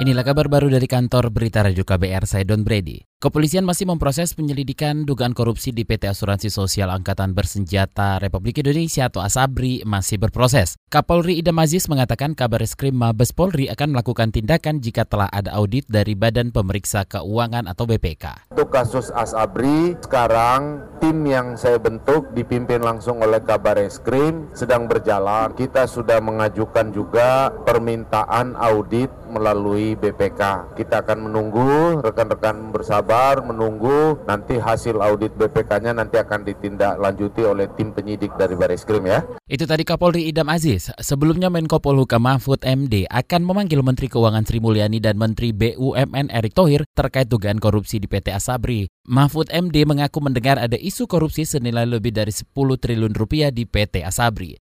Inilah kabar baru dari kantor Berita Radio KBR, saya Don Brady. Kepolisian masih memproses penyelidikan dugaan korupsi di PT Asuransi Sosial Angkatan Bersenjata Republik Indonesia atau ASABRI masih berproses. Kapolri Idam Aziz mengatakan kabar eskrim Mabes Polri akan melakukan tindakan jika telah ada audit dari Badan Pemeriksa Keuangan atau BPK. Untuk kasus ASABRI, sekarang tim yang saya bentuk dipimpin langsung oleh kabar eskrim sedang berjalan. Kita sudah mengajukan juga permintaan audit melalui BPK. Kita akan menunggu rekan-rekan bersama sabar menunggu nanti hasil audit BPK-nya nanti akan ditindaklanjuti oleh tim penyidik dari Baris Krim ya. Itu tadi Kapolri Idam Aziz. Sebelumnya Menko Polhukam Mahfud MD akan memanggil Menteri Keuangan Sri Mulyani dan Menteri BUMN Erick Thohir terkait dugaan korupsi di PT Asabri. Mahfud MD mengaku mendengar ada isu korupsi senilai lebih dari 10 triliun rupiah di PT Asabri.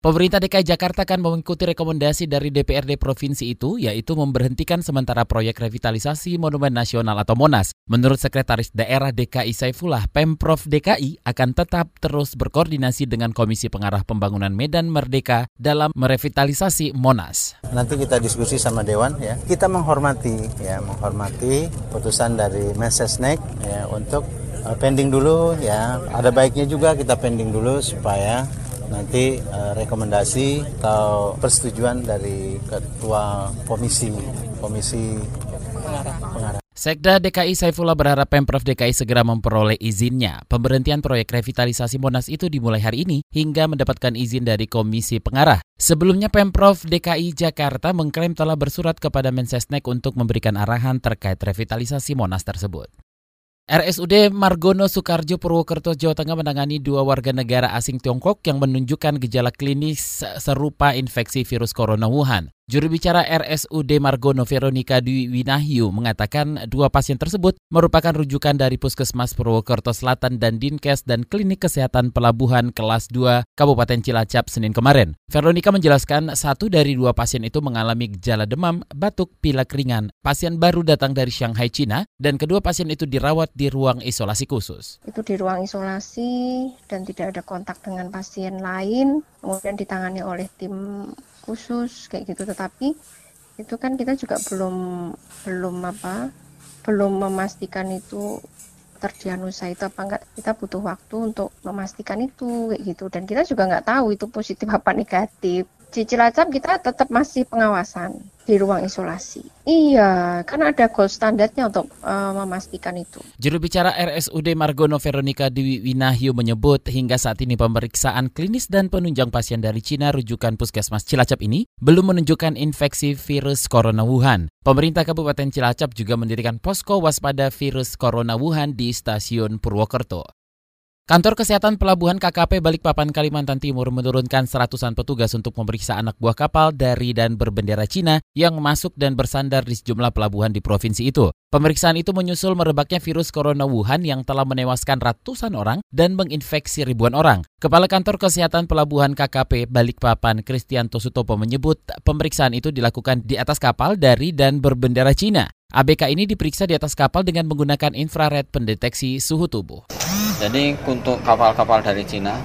Pemerintah DKI Jakarta akan mengikuti rekomendasi dari DPRD provinsi itu, yaitu memberhentikan sementara proyek revitalisasi Monumen Nasional atau Monas. Menurut Sekretaris Daerah DKI Saifullah, Pemprov DKI akan tetap terus berkoordinasi dengan Komisi Pengarah Pembangunan Medan Merdeka dalam merevitalisasi Monas. Nanti kita diskusi sama Dewan ya. Kita menghormati ya, menghormati putusan dari Mensesnek ya untuk uh, pending dulu ya. Ada baiknya juga kita pending dulu supaya nanti uh, rekomendasi atau persetujuan dari ketua komisi komisi pengarah. Sekda DKI Saifullah berharap Pemprov DKI segera memperoleh izinnya. Pemberhentian proyek revitalisasi Monas itu dimulai hari ini hingga mendapatkan izin dari Komisi Pengarah. Sebelumnya Pemprov DKI Jakarta mengklaim telah bersurat kepada Mensesnek untuk memberikan arahan terkait revitalisasi Monas tersebut. RSUD Margono Soekarjo Purwokerto Jawa Tengah menangani dua warga negara asing Tiongkok yang menunjukkan gejala klinis serupa infeksi virus corona Wuhan. Juru bicara RSUD Margono Veronica Dwi Winahyu mengatakan dua pasien tersebut merupakan rujukan dari Puskesmas Purwokerto Selatan dan Dinkes dan Klinik Kesehatan Pelabuhan kelas 2 Kabupaten Cilacap Senin kemarin. Veronica menjelaskan satu dari dua pasien itu mengalami gejala demam, batuk, pilek ringan. Pasien baru datang dari Shanghai, Cina dan kedua pasien itu dirawat di ruang isolasi khusus. Itu di ruang isolasi dan tidak ada kontak dengan pasien lain, kemudian ditangani oleh tim khusus kayak gitu. Tetapi itu kan kita juga belum belum apa belum memastikan itu terdiagnosa itu apa enggak. Kita butuh waktu untuk memastikan itu kayak gitu. Dan kita juga nggak tahu itu positif apa negatif di Cilacap kita tetap masih pengawasan di ruang isolasi. Iya, karena ada gold standarnya untuk uh, memastikan itu. Juru bicara RSUD Margono Veronica Dewi Winahyu menyebut hingga saat ini pemeriksaan klinis dan penunjang pasien dari Cina rujukan Puskesmas Cilacap ini belum menunjukkan infeksi virus corona Wuhan. Pemerintah Kabupaten Cilacap juga mendirikan posko waspada virus corona Wuhan di stasiun Purwokerto. Kantor Kesehatan Pelabuhan KKP Balikpapan Kalimantan Timur menurunkan seratusan petugas untuk memeriksa anak buah kapal dari dan berbendera Cina yang masuk dan bersandar di sejumlah pelabuhan di provinsi itu. Pemeriksaan itu menyusul merebaknya virus corona Wuhan yang telah menewaskan ratusan orang dan menginfeksi ribuan orang. Kepala Kantor Kesehatan Pelabuhan KKP Balikpapan Kristianto Sutopo menyebut pemeriksaan itu dilakukan di atas kapal dari dan berbendera Cina. ABK ini diperiksa di atas kapal dengan menggunakan infrared pendeteksi suhu tubuh. Jadi untuk kapal-kapal dari Cina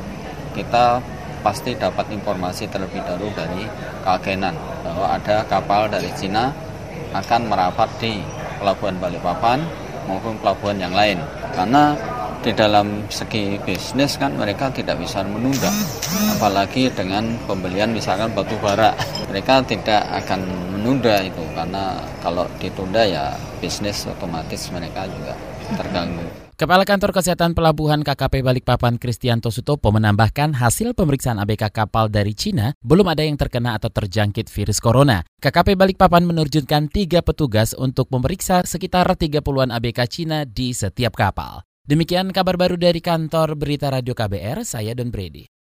kita pasti dapat informasi terlebih dahulu dari keagenan bahwa ada kapal dari Cina akan merapat di pelabuhan Balikpapan maupun pelabuhan yang lain. Karena di dalam segi bisnis kan mereka tidak bisa menunda apalagi dengan pembelian misalkan batu bara. Mereka tidak akan menunda itu karena kalau ditunda ya bisnis otomatis mereka juga terganggu Kepala Kantor Kesehatan Pelabuhan KKP Balikpapan Kristianto Sutopo menambahkan hasil pemeriksaan ABK kapal dari Cina belum ada yang terkena atau terjangkit virus corona. KKP Balikpapan menerjunkan tiga petugas untuk memeriksa sekitar 30-an ABK Cina di setiap kapal. Demikian kabar baru dari kantor Berita Radio KBR, saya Don Brady.